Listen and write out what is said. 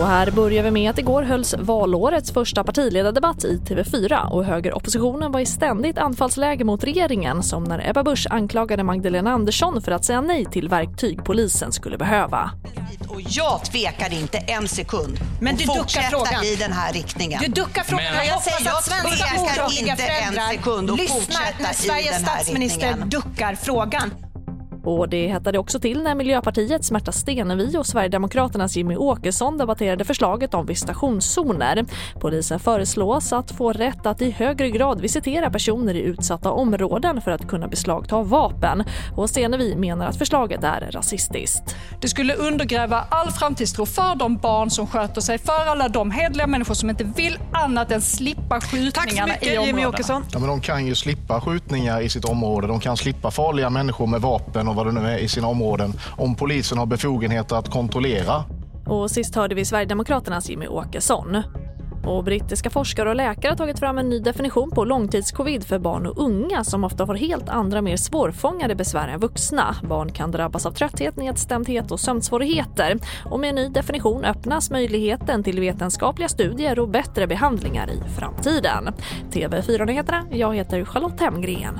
Och här börjar vi med att igår hölls valårets första partiledardebatt i TV4 och högeroppositionen var i ständigt anfallsläge mot regeringen som när Ebba Busch anklagade Magdalena Andersson för att säga nej till verktyg polisen skulle behöva. Och jag tvekar inte en sekund Men du duckar frågan. i den här riktningen. Du duckar frågan. Men- Jag Jag säger, att svenska tvekar inte en sekund och lyssnar fortsätta när i Sveriges den här statsminister duckar frågan. Och det hettade också till när Miljöpartiets Märta Stenevi och Sverigedemokraternas Jimmy Åkesson debatterade förslaget om visitationszoner. Polisen föreslås att få rätt att i högre grad visitera personer i utsatta områden för att kunna beslagta vapen. Och Stenevi menar att förslaget är rasistiskt. Det skulle undergräva all framtidstro för de barn som sköter sig, för alla de hedliga människor som inte vill annat än slippa skjutningarna i områdena. Ja, men de kan ju slippa skjutningar i sitt område. De kan slippa farliga människor med vapen och vad det nu är i sina områden om polisen har befogenheter att kontrollera. Och sist hörde vi Sverigedemokraternas Jimmy Åkesson. Och brittiska forskare och läkare har tagit fram en ny definition på långtidscovid för barn och unga som ofta får helt andra, mer svårfångade besvär än vuxna. Barn kan drabbas av trötthet, nedstämdhet och sömnsvårigheter. Och med en ny definition öppnas möjligheten till vetenskapliga studier och bättre behandlingar i framtiden. TV4-nyheterna, jag heter Charlotte Hemgren.